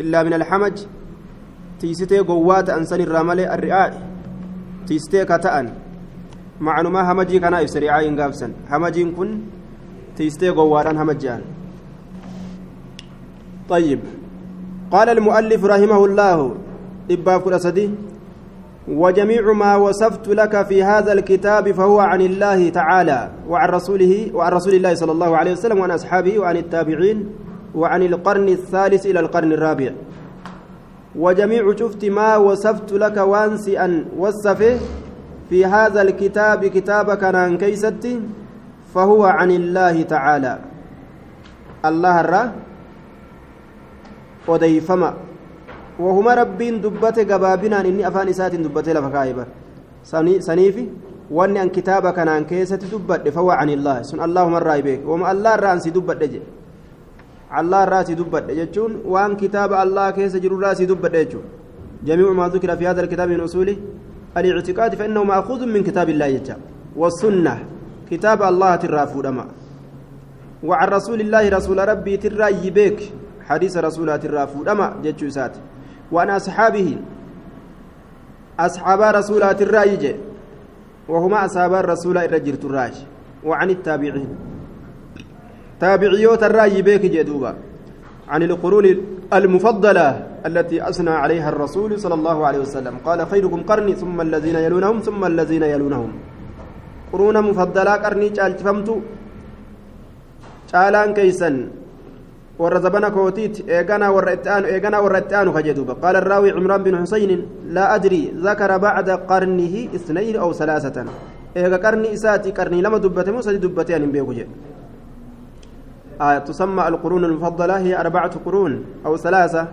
إلا من الحمج تيستي قوات أنسان الرمل الرعاء تيستي كتأن. معلومة همجي كان إفسر رعاء قابسا همجي كن تيستي قوات همجان طيب. قال المؤلف رحمه الله إباف الأسدي وجميع ما وصفت لك في هذا الكتاب فهو عن الله تعالى وعن رسوله وعن رسول الله صلى الله عليه وسلم وعن أصحابه وعن التابعين. وعن القرن الثالث إلى القرن الرابع وجميع شفت ما وصفت لك وانسي أن وصفه في هذا الكتاب كتابك عن كيستي فهو عن الله تعالى الله الرّ odeeyfama wahuma rabbiin dubbate gabaabinaan inni afaan isaatiin dubbatee lafa kaa'e bar saniifi wanni an kitaaba kanaan keessatti dubbadhe fawwa canillaahi sun allaahumarraa beeke wama allaa irraa an si dubbadhe irraa si dubbadhe jechuun waan kitaaba allaa keessa jirurraa si dubbadhe jechuun جميع ما ذكر في هذا الكتاب من أصول الاعتقاد فإنه مأخوذ من كتاب الله يجا. والسنة كتاب الله ترى فودما وعن رسول الله رسول ربي ترى يبيك حديث رسولات الرافو أما جتشو سات. وأنا أصحابه أصحاب رسولات الرايج وهما أصحاب الرسول الرجل الراج وعن التابعين. تابعيوت الرأي بيك جدوبا. عن القرون المفضلة التي أثنى عليها الرسول صلى الله عليه وسلم. قال خيركم قرني ثم الذين يلونهم ثم الذين يلونهم. قرون مفضلة قرني جالت فهمتوا جالان warra itti aanu eeganaa warra itti aanu kajeduuba qaala الراوي عمران بن حسين لا أدري ذكر بعد قرنه اثنين أو ثلاثة. إيغا قرني إساتي قرني لما دبته موسى دبته أن بيكو آية تسمى القرون المفضلة هي أربعة قرون أو ثلاثة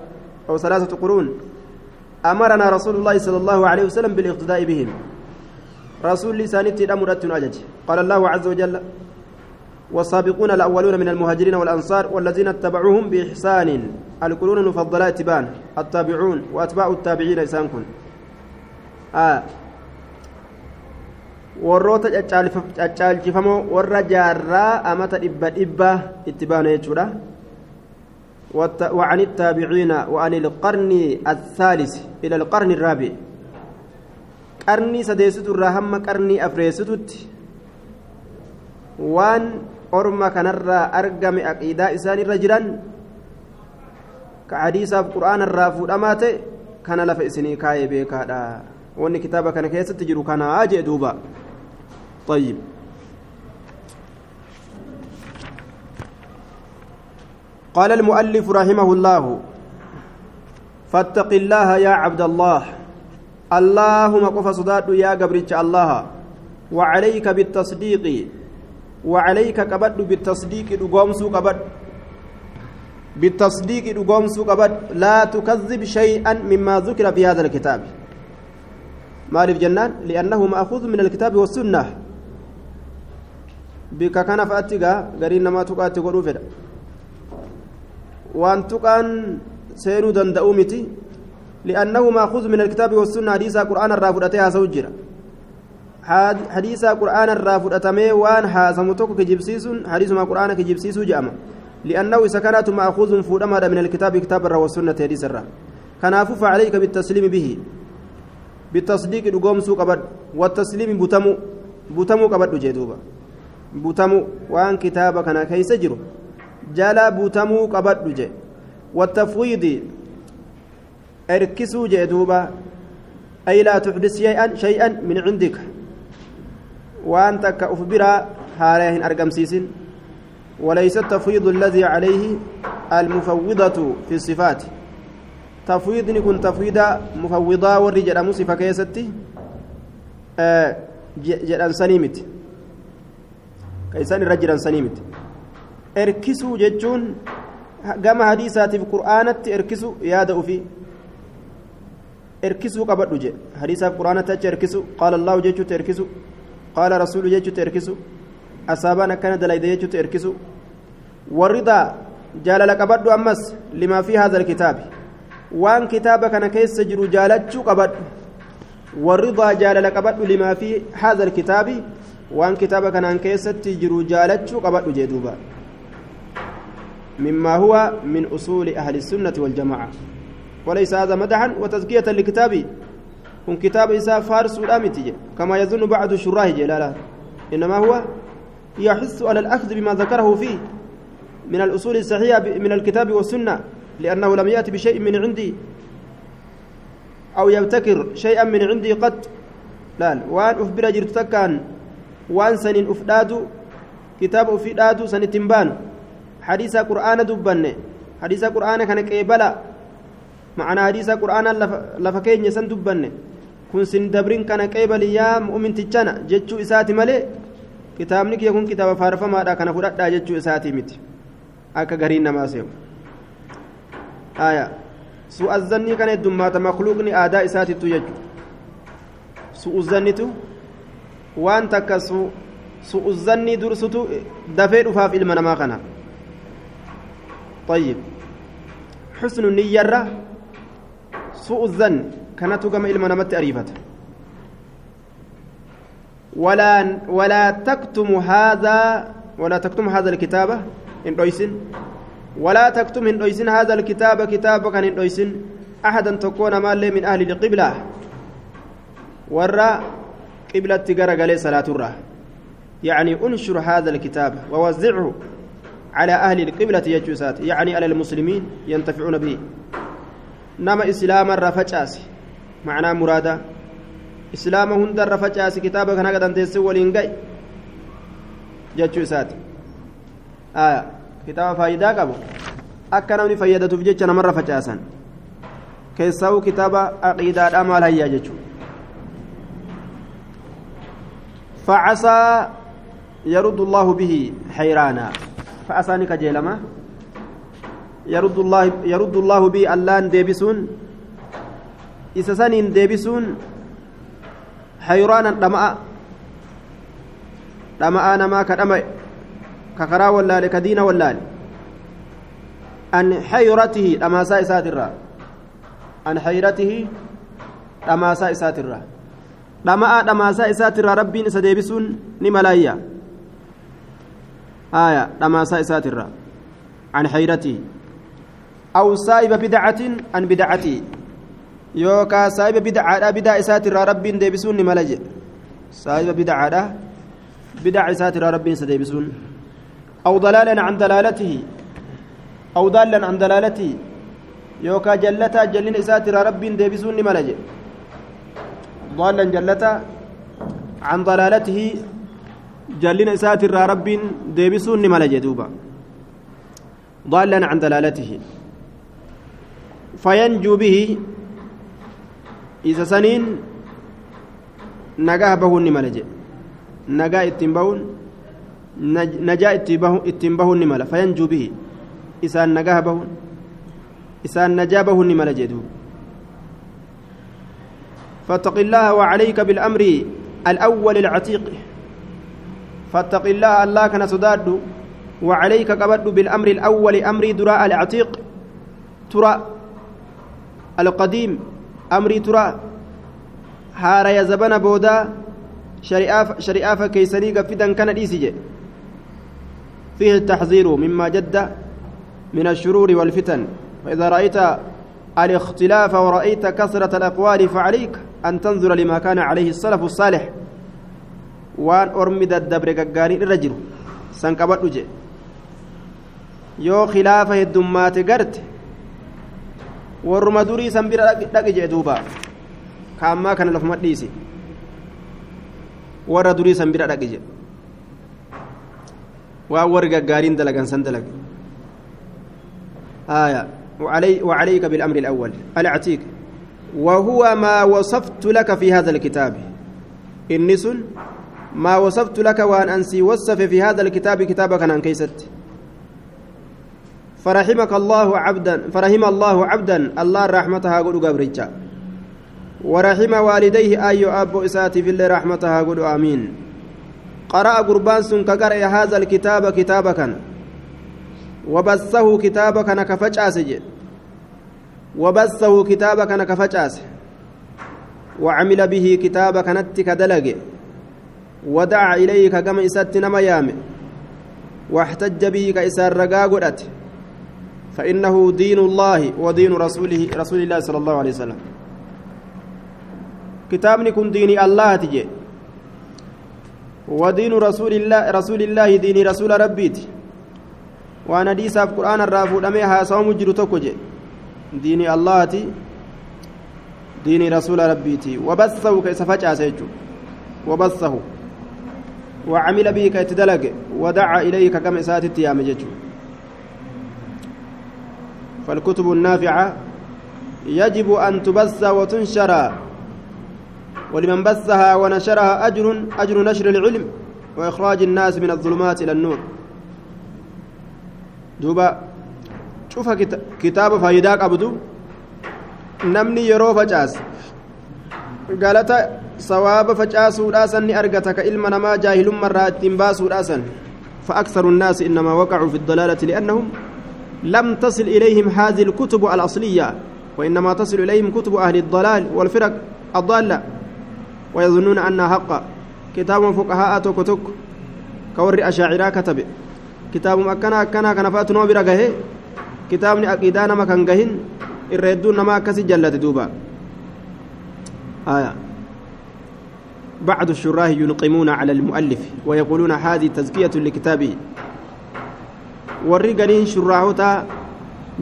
أو ثلاثة قرون. أمرنا رسول الله صلى الله عليه وسلم بالاقتداء بهم. رسول لسانتي الأمر أجج. قال الله عز وجل والسابقون الأولون من المهاجرين والأنصار والذين اتبعوهم بإحسان. القرون المفضلة تبان التابعون وأتباع التابعين إسان كن. آه. Warroota caccaalchifamoo warra jaarraa amata dhibba dhibba itti baanu jechuudha وعن التابعين وعن القرن الثالث إلى القرن الرابع قرني سديست الرحمة قرني أفريستت وان aqiidaa isaanirra jiran ka hadiisaaf qur'aana irraa fuudhamaa ta'e kana lafa isinii kaayee beekaadha wanni kitaaba kana keessatti jiru kanaa jee duuba طيب. قال المؤلف رحمه الله فاتق الله يا عبد الله. اللهم قف صداد يا قبرتش الله. وعليك بالتصديق وعليك كبد بالتصديق دغومسو كبد بالتصديق دغومسو كبد لا تكذب شيئا مما ذكر في هذا الكتاب. مالف جنان لأنه مأخوذ من الكتاب والسنة. بك كان فأتيغا غرين ما تقاتي قدو فدا وان تقان سينو دندأو متي لأنه مأخوذ من الكتاب والسنة حديث قرآن الرافضتها سوجرا hadiisa qur'aana irraa fudhatamee waan haasamu tokko kijibsiisuun hadiisuma qur'aana kijibsiisuu jedhama li'annahu isa kanaatu ma'akuuzun fuudhamaadha min alkitaabi kitaaba irraa wasunnati hadiisa irraa kanaafuu facaleyka bitasliimi bihi bitasdiiqi dhugoomsuu qabadhu watasliimi butamuu butamuu qabadhu jee butamuu waan kitaaba kana keeysa jiru jala butamuu qabadhu jee والتفويض اركسوا جدوبا أي لا تحدث شيئا شيئا من عندك uf biraa haaraa hin argamsiisin وليس التفويض الذي عليه المفوضة في الصفات تفويض كن تفويضا مفوضا والرجال مصفة كيستي آه جدان كيسان الرجل سنيمت اركسوا جتون قام حديثات في القرآن اركسوا يادا في اركسوا قبل حديثات في القرآن اركسوا قال الله جتو اركسوا قال رسول جيتشو تركسو أصابان كان دلائد جيتشو تركسو والرضا جالل قبض أمس لما في هذا الكتاب وان كتابك أنا كيس سجر جالتشو قبض والرضا جالل قبض لما في هذا الكتاب وان كتابك أنا كيس تجر جالتشو قبض جدوبا مما هو من أصول أهل السنة والجماعة وليس هذا مدحا وتزكية لكتابي كن كتاب إساء فارس ودامتي كما يظن بعض الشراه لا لا إنما هو يحث على الأخذ بما ذكره فيه من الأصول الصحيحة من الكتاب والسنة لأنه لم يأتي بشيء من عندي أو يبتكر شيئا من عندي قد لا وان أخبر waan saniin uf dhaatu kitaaba ufii dhaatu sanitti hin baanu. Hadiisa qur'aana dubbanne hadiisa qur'aana kana qeebala ma'anaa hadiisa qur'aana lafa keenya san dubbanne. Kun sin dabrin kana qeebali yaa mu'umintichana jechuu isaati malee kitaabni kiyya kun kitaaba faarfamaadha kana fudhadhaa jechuu isaatii miti. Akka gariin namaa seewu su'azzannii kana heddummaata makluuqni aadaa isaatittu suu su'uzzannitu waan takka su'uzzannii dursutu dafee dhufaaf ilma namaa kana. طيب حسن النية سوء الظن كانت كما إلما نمت أريفته ولا ولا تكتم هذا ولا تكتم هذا الكتابة إن رويسن ولا تكتم إن رويسن هذا الكتاب كتابك إن رويسن أحدا تكون مال من أهل القبلة ورا تجارة قال صلاة الرا يعني أنشر هذا الكتاب ووزعه على أهل القبلة يجوسات يعني على المسلمين ينتفعون به نما إسلام الرفجاس معناه مراده islaama hundarra facaasi kitaaba kana gadanteessi waliin ga'i jechuu isaati kitaaba faayidaa qabu akka namni fayyadatuuf jecha namarra facaasan keessaa'u kitaaba aqiidaadhaa maal hayyaa jechuu فعسى يرد الله به حيرانا فأساني كجيلما يرد الله يرد الله به اللان ديبسون إسسانين ديبسون namaa ka dhama'e ka karaa wallaale ka diina wallaale an hayratihi dhamaasaa isaatirraa an hayratihi dhamaasaa isaatirraa dhama'aa dhamaasaa isaatirraa rabbiin isa deebisuun ni malaayya aya dhamaasaa isaatirraa an hayratihi aw saa'iba bidcatin an bidcatii yookaan saahiba bidcaadhaa bidaa isaatirraa rabbiin deebisuun ni mala jedhe saahiba bidcaadhaa bidaa isaatirraa rabbiin isa deebisuun أو ضلالا عن دلالته أو ضالا عن دلالته يوكا جلتا جلين إساتر رب ديبسون ملج ضالا جلتا عن ضلالته جلين إساتر رب ديبسون ملج دوبا ضالا عن دلالته فينجو به isa saniin nagaa bahuun ni mala jedhe nagaa ittiin bahuun najaa ittiin bahuun ni mala fayanjuu bihi isaan nagaa bahuun isaan فاتق الله وعليك بالأمر الأول العتيق. فاتق الله الله كان سداد. وعليك قبض بالأمر الأول أمر دراء العتيق. ترى القديم amrii tura haaraya zabana boodaa shari'aa fakkeeysanii gaffidan kana dhiisi jedhe فيه التحذير مما جد من الشرور والفتن. فإذا رأيت الاختلاف ورأيت كثرة الأقوال فعليك أن تنظر لما كان عليه السلف الصالح وأن أرمد الدبر قارين الرجل سنكبت وجه يو خلافة الدمات قرت kana lafuma dhiisi warra durii san bira dhaqi jee waan warri gaggaariin dalagan san dalage آية وعلي وعليك بالأمر الأول. العتيق وهو ما وصفت لك في هذا الكتاب. النس ما وصفت لك وأن أنسي وصف في هذا الكتاب كتابك عن كيست. فرحمك الله عبدا فرحم الله عبدا. الله رحمتها قل قبرجا. ورحم والديه أي أبو إساتي في الله رحمتها قل آمين. قرأ قربان سن كقرأ هذا الكتاب كتابك وبثه كتابك نكفجأس وبثه كتابك نكفجأس وعمل به كتابك نتك دلق ودعا إليك كما إسات نما يامي واحتج به كإسار رقا قدت. فإنه دين الله ودين رسوله رسول الله صلى الله عليه وسلم. كتابني كن دين الله تجي. ودين رسول الله رسول الله دين رسول ربيتي. Waan hadiisaaf qur'aana irraa fuudhamee haasawamu jiru tokko je diini allaati diini rasuula rabbiiti wabassahu ka isa facaase jechu wabassahu وعمل به كيتدلق ودعا إليه كما إسات التيام جتشو فالكتب النافعة يجب أن تبث وتنشر ولمن بثها ونشرها أجر أجر نشر العلم وإخراج الناس من الظلمات إلى النور duuba cufa kitaaba faayidaa qabdu namni yeroo facaase galata facaasuudhaa san ni argata ka ilma namaa jaahilummarraa ittiin baasuudhaa san فأكثر الناس إنما وقعوا في الضلالة لأنهم لم تصل إليهم هذه الكتب الأصلية وإنما تصل إليهم كتب أهل الضلال والفرق الضالة ويظنون أنها حق كتاب فقهاء توك توك كور أشاعرا كتب kitaabuma akkana akkanaa kana fa'aatu nama bira gahe kitaabni aqiidaa nama kan gahin irra hedduun nama akkasi jallate duuba. بعض الشراه ينقمون على المؤلف ويقولون هذه تزكية لكتابه والرجالين شراهوتا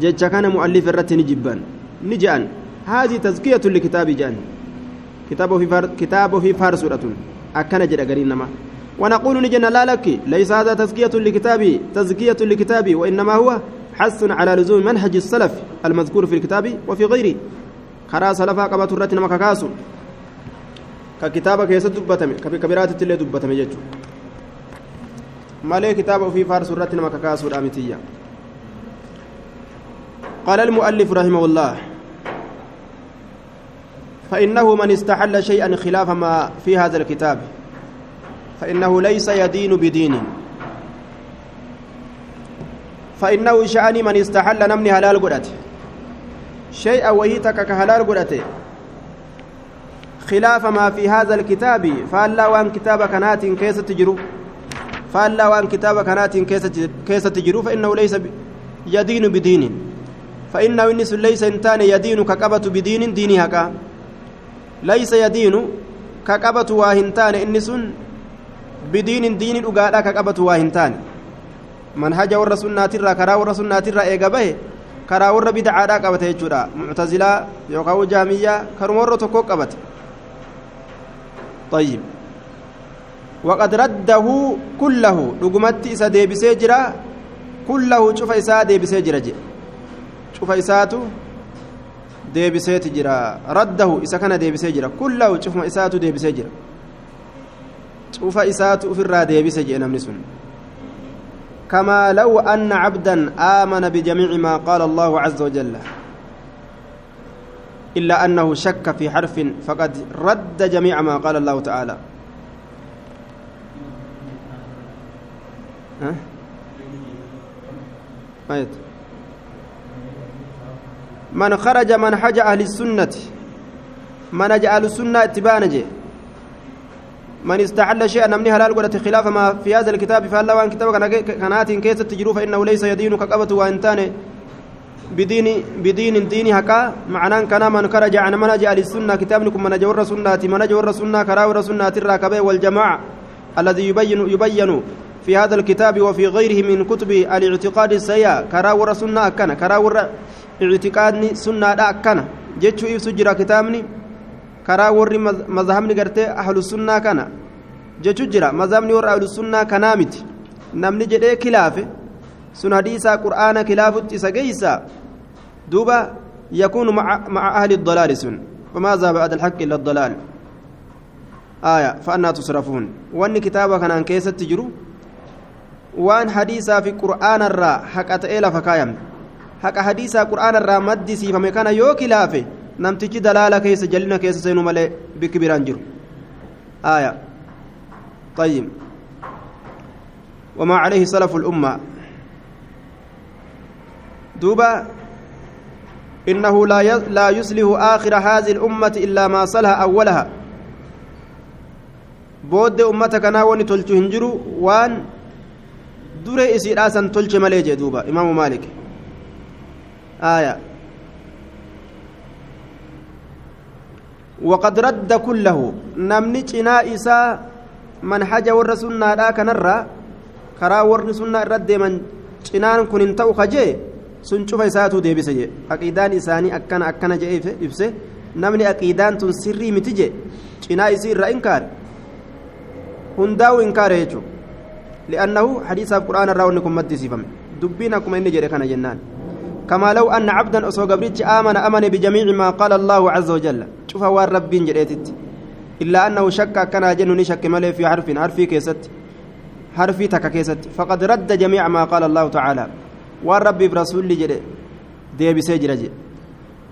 جتش كان مؤلف الرت نجبان نجان هذه تزكية لكتاب جان كتابه في فار كتابه في فارسورة أكن جد نما ونقول نجنا لا لك ليس هذا تزكية لكتابي تزكية لكتابي وإنما هو حث على لزوم منهج السلف المذكور في الكتاب وفي غيره خرا سلفا قبات الرتن مكاكاسو ككتابك يسد دبتم كبيرات اللي دبتم يجو مالي كتاب في فارس الرتن مكاكاسو الأمتية قال المؤلف رحمه الله فإنه من استحل شيئا خلاف ما في هذا الكتاب. فإنه ليس يدين بدين. فإنه شأني من استحل نمني هلال قدت شيئا وهيتك كهلال قدت خلاف ما في هذا الكتاب فألا وأن كتاب كنات كيس تجرو. فألا وأن كتاب كنات كيس تجرو فإنه ليس يدين بدين. فإنه إنس ليس إنتان يدين كقبة بدين ديني هكا ليس يدين كقبة واهنتان إنس bidiinin diini dhugaadhaa ka qabatu waa hin taane manhaja warra sunnaatirraa karaa warra sunnaatirraa eega bahe karaa warra bidacaadhaa qabate jechuudha muctazilaa yookaan jaamiyyaa karuma warra tokko qabate طيب وقد رده كله دغمت إسا ديبسي جرا كله شوف إسا ديبسي جرا جي شوف إساتو ديبسي جرا رده إسا كان ديبسي جرا كله شوف إساتو ديبسي جرا cufa isaatu ufirraa deebise jee namni sun. كما لو أن عبدا آمن بجميع ما قال الله عز وجل إلا أنه شك في حرف فقد رد جميع ما قال الله تعالى ها؟ آية من خرج منهج أهل السنة من جعل السنة اتبانجه من استحل شيئا نمني هلال قدت خلاف ما في هذا الكتاب فهلا وان كتاب كانات كيس تجرو فإنه ليس يدين كقبة وانتان بدين بدين دين هكا. معناه كان من خرج عن منهج أهل السنة كتابكم من جور سنه من جور سنه كرا ور سنه الراكبه والجماعة الذي يبين يبين في هذا الكتاب وفي غيره من كتب الاعتقاد السيئة. كرا ور سنه كان كرا ور اعتقاد سنة كان جتشو يفسجر كتابني؟ Karaa warri mazhabni gartee ahlusunnaa kana jechu jira mazhabni warra ahlusunnaa kanaa miti namni jedhee kilaafe sun hadiisaa qur'aana kilaafutti isa geeysa duuba مع مع أهل الضلال سن وماذا بعد الحق إلا الضلال آية فأنا تصرفون وأن كتابك كان كيسة تجرو وأن حديثا في قرآن الرا حق أتئل فكايم حق حديثا قرآن الرا مدسي فمكان يوكي لافه namtichi dalaala keessa jalina keessa seenu malee bikki biraan jiru. آية طيب وما عليه سلف الأمة دوبا إنه لا لا يصلح آخر هذه الأمة إلا ما صلح أولها بود أمتك أنا وني تلتو هنجرو وان دري إسير آسان تلتو مليجي دوبا إمام مالك آية وقد رد كله نمني جنا إساء من حج ور سنة لا كنرى كرا ور سنة رد من جنان كن انتو خجي deebise je aqiidaan isaanii akkana akkana jee ibse namni aqiidaan tun sirrii miti je cinaa isii irraa inkaare hundaa'u inkaare jechuudha li'annahu hadiisaaf quraana irraa wanni kun maddisiifame dubbiin akkuma inni jedhe kana jennaan كما لو أن عبدا أصو قبرتش آمن أمن بجميع ما قال الله عز وجل. شوف وار ربي جريتت. إلا أنه شك كان جن شك ملي في حرف حرفي كيست. حرفي تك كيست. فقد رد جميع ما قال الله تعالى. والرب برسول جري دي بسجر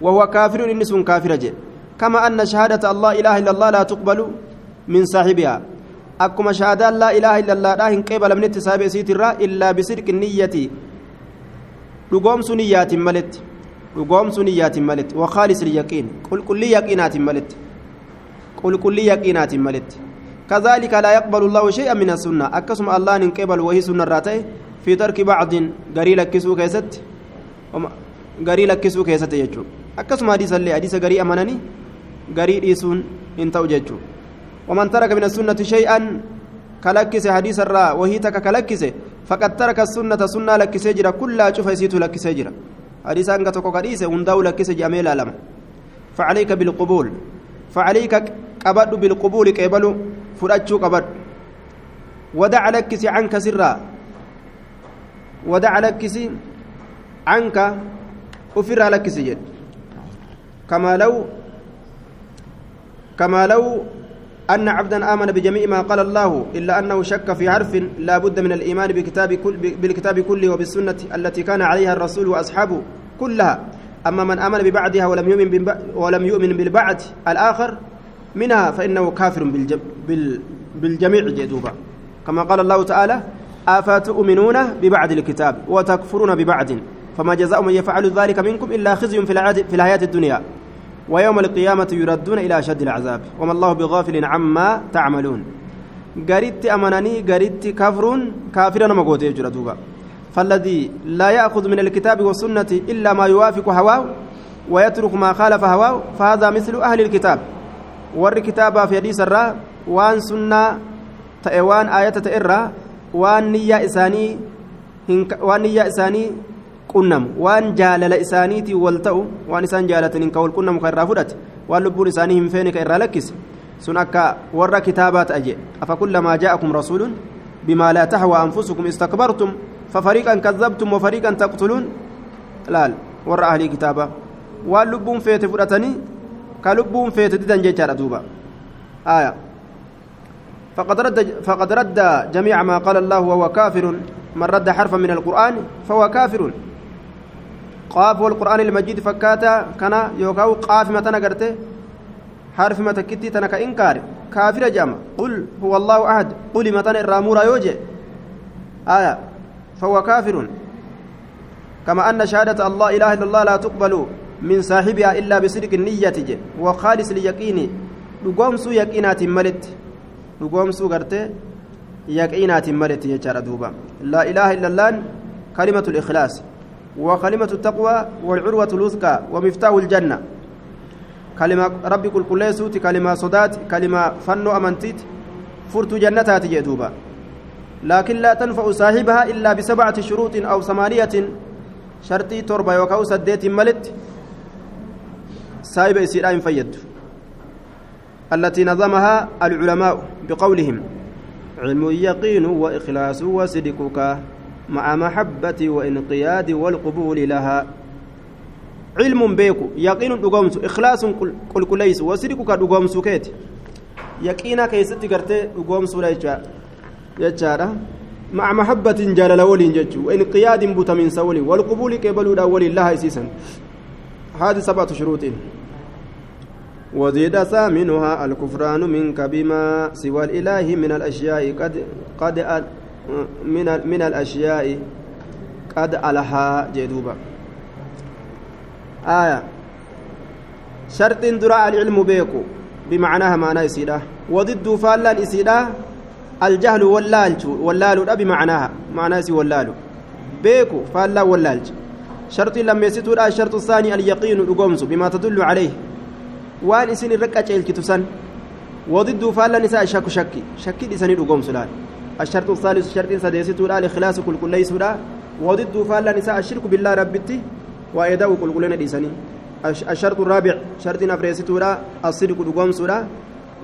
وهو كافر إنس كافر جي كما أن شهادة الله إله إلا الله لا تقبل من صاحبها. أكما شهادة لا إله إلا الله لا قبل من اتساب سيترا إلا بصدق النية. Dhugoomsu niyyaatiin maletti dhugoomsu niyyaatiin maletti wakaalis yaqiin qulqullii yaqiinaatiin maletti qulqullii yaqiinaatiin maletti كذلك لا يقبل الله شيئا من السنة أكسم الله إن قبل وهي سنة راتي في ترك بعض غري لكسو كيست غري لكسو كيست يجو أكسم حديث اللي حديث غري أمانني غري إيسون إن توججو ومن ترك من السنة شيئا كلكس حديث الرا وهي تك كلكس فقد ترك السنة سنة لك سجرة كلها شوف يسيت لك سجرة حديث أنك تقول حديث ونداو لك سجرة أميل ألم فعليك بالقبول فعليك قبض بالقبول قبل فرأتشو قبض ودع لك عنك سرا ودع لك عنك أفر لك سجد كما لو كما لو أن عبدا آمن بجميع ما قال الله إلا أنه شك في حرف لا بد من الإيمان بكتاب كل بالكتاب كله وبالسنة التي كان عليها الرسول وأصحابه كلها. أما من آمن ببعدها ولم يؤمن ولم يؤمن بالبعد الآخر منها فإنه كافر بالجميع جدوبا كما قال الله تعالى أفتؤمنون ببعد الكتاب وتكفرون ببعد فما جزاء من يفعل ذلك منكم إلا خزي في الحياة الدنيا. ويوم القيامة يردون إلى أشد العذاب. وما الله بغافل عما تعملون. قريت أمنني قريت كفر كافرا ما قوت يجرى فالذي لا يأخذ من الكتاب والسنة إلا ما يوافق هواه ويترك ما خالف هواه فهذا مثل أهل الكتاب. ور كتابا في حديث الرا وان سنة تأوان آية تأرى وان نية إساني وان نية إساني ka irraa fudhate waan lubbuun isaanii hin feene ka irraa lakkise sun akka warra kitaabaa ta'a jee afa kullamaa jaa'akum rasuulun bimaa laa tahwa anfusukum istakbartum fafariiqan kadabtum wafariiqan taqtuluun laal warra ahlii kitaabaa waan lubbuun feete fudhatanii ka lubbuun feete didan jechaadha duuba آية فقد رد فقد رد جميع ما قال الله وهو كافر من رد حرفا من القرآن فهو كافر qaaf والقرآن المجيد فكاتا كان يوكاو قاف متنا قرته حرف متكتي تنا كإنكار كافر جامع. قل هو الله أحد قل متنا الرامورا يوجي آية فهو كافر. كما أن شهادة الله إله إلا الله لا تقبل من صاحبها إلا بصدق النية وخالص اليقين dhugoomsuu yaqiinaatiin maletti dhugoomsuu gartee yaqiinaatiin maletti jechaadha duuba laa ilaaha illallaan kalimatu likhlaas وكلمة التقوى والعروة الوثقى ومفتاح الجنة. كلمة ربي كل كل سوت كلمة صدات كلمة فن أمنتيت فرت جنتها تجدوبا لكن لا تنفع صاحبها إلا بسبعة شروط أو ثمانية. شرطي تربة وكأو سديت ملت سايب إسيرا فيد. التي نظمها العلماء بقولهم علم يقين وإخلاص وصدقك. مع محبة وإنقياد والقبول لها. علم بيكو يقين دغومس إخلاص كل كليس وصدقك دغومس كيت. يقينا كيستي غرتي دغومس لا يجارا. مع محبة جلال ولين ججو وإنقياد بوتامين سولي والقبول كبلو داولي الله اسيسا هذه سبعة شروط. وزيد ثامنها الكفران منك بما سوى الإله من الأشياء قد قد من من الأشياء قد ألها جدوبا. آية. شرط دراء العلم بيكو. بمعناها معنى إسيدا وضد فالان إسيدا الجهل واللالج واللال بمعناها. معنى سي واللال بيكو. فالا واللالج. شرط لم يستور الشرط الثاني اليقين الأقومس بما تدل عليه. وان إسن الرقة الكتسن وضد فالا نساء شك شكي شكي إسن الأقومس الشرط الثالث شرط سديستور الإخلاص كل كل ليس وضد فالا نساء الشرك بالله ربتي وإيداء كل كلنا ديسني الشرط الرابع شرط نفريستورا الصدق الأقومسورا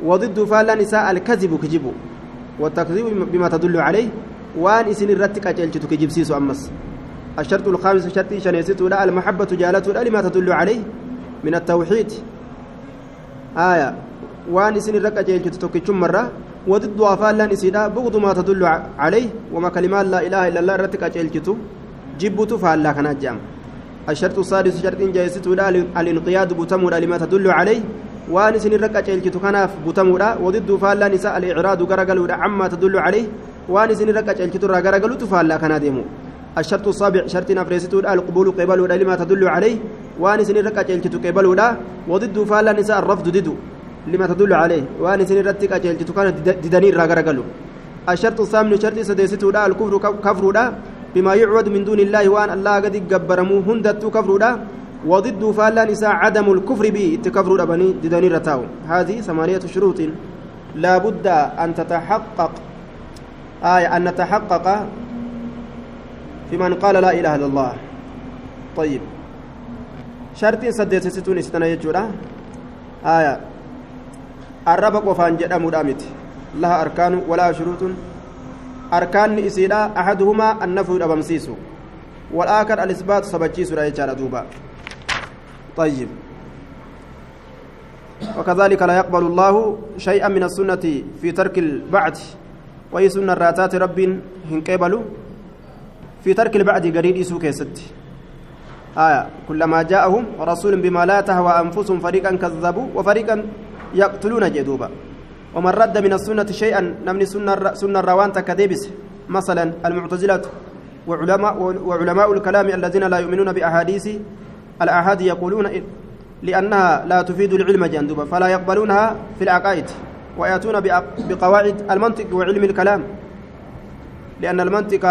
وضد فالا نساء الكذب كجب والتكذيب بما تدل عليه وان إسن الرتك أجلت كجب سيسو أمس. الشرط الخامس شرط شنيستو لا المحبة جالته لا لما تدل عليه. من التوحيد. آية. وان إسن الرك أجلت تكجم مرة وضد وفالا إسيدا بغض ما تدل عليه وما كلمات لا إله إلا الله رتك أجلت جبت فالا كان جام الشرط السادس شرط لا الانقياد بتمر لما تدل عليه. waan isin irra qaceelchitu kanaaf butamuudha wadiddu faallaa isaa al-icraadu garagaluudha cammaa tadullu calayh waan isin irra qaceelchitu irraa garagalutu faallaa kanaa deemu الشرط السابع شرط نفرستو القبول قبل لما تدل عليه. وان سن ركع جلتو قبل وضد فالا نساء الرفض ددو. لما تدل عليه. وأن سن رتك جلتو كان ددني راغرغلو الشرط الثامن شرط سديستو الكفر كفر بما يعبد من دون الله وأن الله قد جبرمو هندتو كفر وضد فالا نساء عدم الكفر به اتكفر أبني ددني رتاو. هذه ثمانية شروط. لا بد أن تتحقق. آية أن نتحقق في من قال لا إله إلا الله. طيب. شرط سديت ستون استنا آية. الربق وفان جدا مدامت لها أركان ولا شروط أركان إسيدا أحدهما النفي الأبمسيس والآخر الإثبات سبجيس رأي دوبا طيب وكذلك لا يقبل الله شيئا من السنة في ترك البعث وهي سنة راتات رب هنقبلوا في ترك البعث قريد إسو كيست آية كلما جاءهم رسول بما لا تهوى أنفسهم فريقا كذبوا وفريقا يقتلون جدوبا. ومن رد من السنة شيئا نمني سنة سنة روان تكديبس مثلا المعتزلة وعلماء وعلماء الكلام الذين لا يؤمنون بأحاديث الآحاد يقولون لأنها لا تفيد العلم جندوبا فلا يقبلونها في العقائد ويأتون بقواعد المنطق وعلم الكلام. لأن المنطق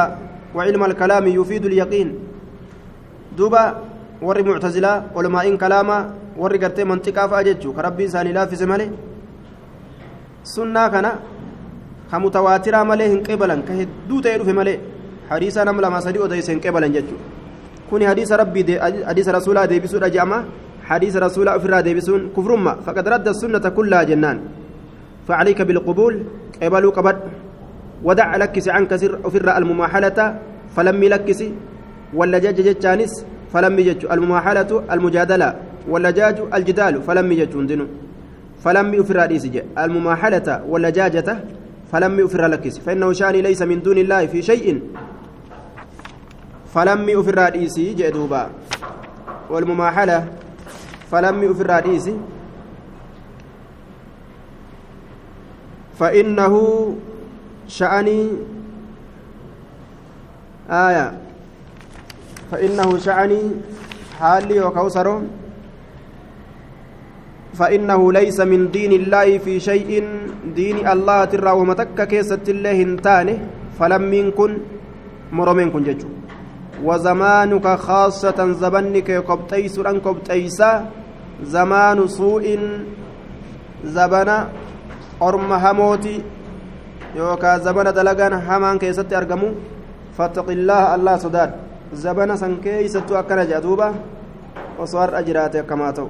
وعلم الكلام يفيد اليقين. دوبا ور معتزلة علماء كلاما ور قرتي منطقا فأججو كربي ساني لا في زمالي سنة كان كمتواترة مالي هنقبلا كهدو تيرو في مالي حديثا نملا ما سدي وديس هنقبلا ججو كوني حديث ربي دي حديث رسول الله ديبسون أجاما حديث رسول الله أفرا ديبسون كفرما فقد رد السنة كلها جنان فعليك بالقبول قبلوا قبل ودع لكس عنك سر أفر المماحلة فلم لكس واللجاج جتانس فلم يجج المماحلة المجادلة واللجاج الجدال فلم يجج دنو فلم يفر المماحلة واللجاجة فلم يفر لكس فإنه شاني ليس من دون الله في شيء فلم يفر رئيسي جدوبا والمماحلة فلم يفر رئيسي فإنه شأني آية فإنه شأني حالي فإنه ليس من دين الله في شيء دين الله ترى ومتك كيسة الله انتانه فلم يكن مرمين ججو. وزمانك خاصة زبنك قبطيس أن قبطيسا زمان سوء زبنا أرم هموتي يوكا زبنا دلقان همان كيست أرقمو فاتق الله الله صداد زبنا سن كيست أكنا جدوبة وصار أجراتي كما تو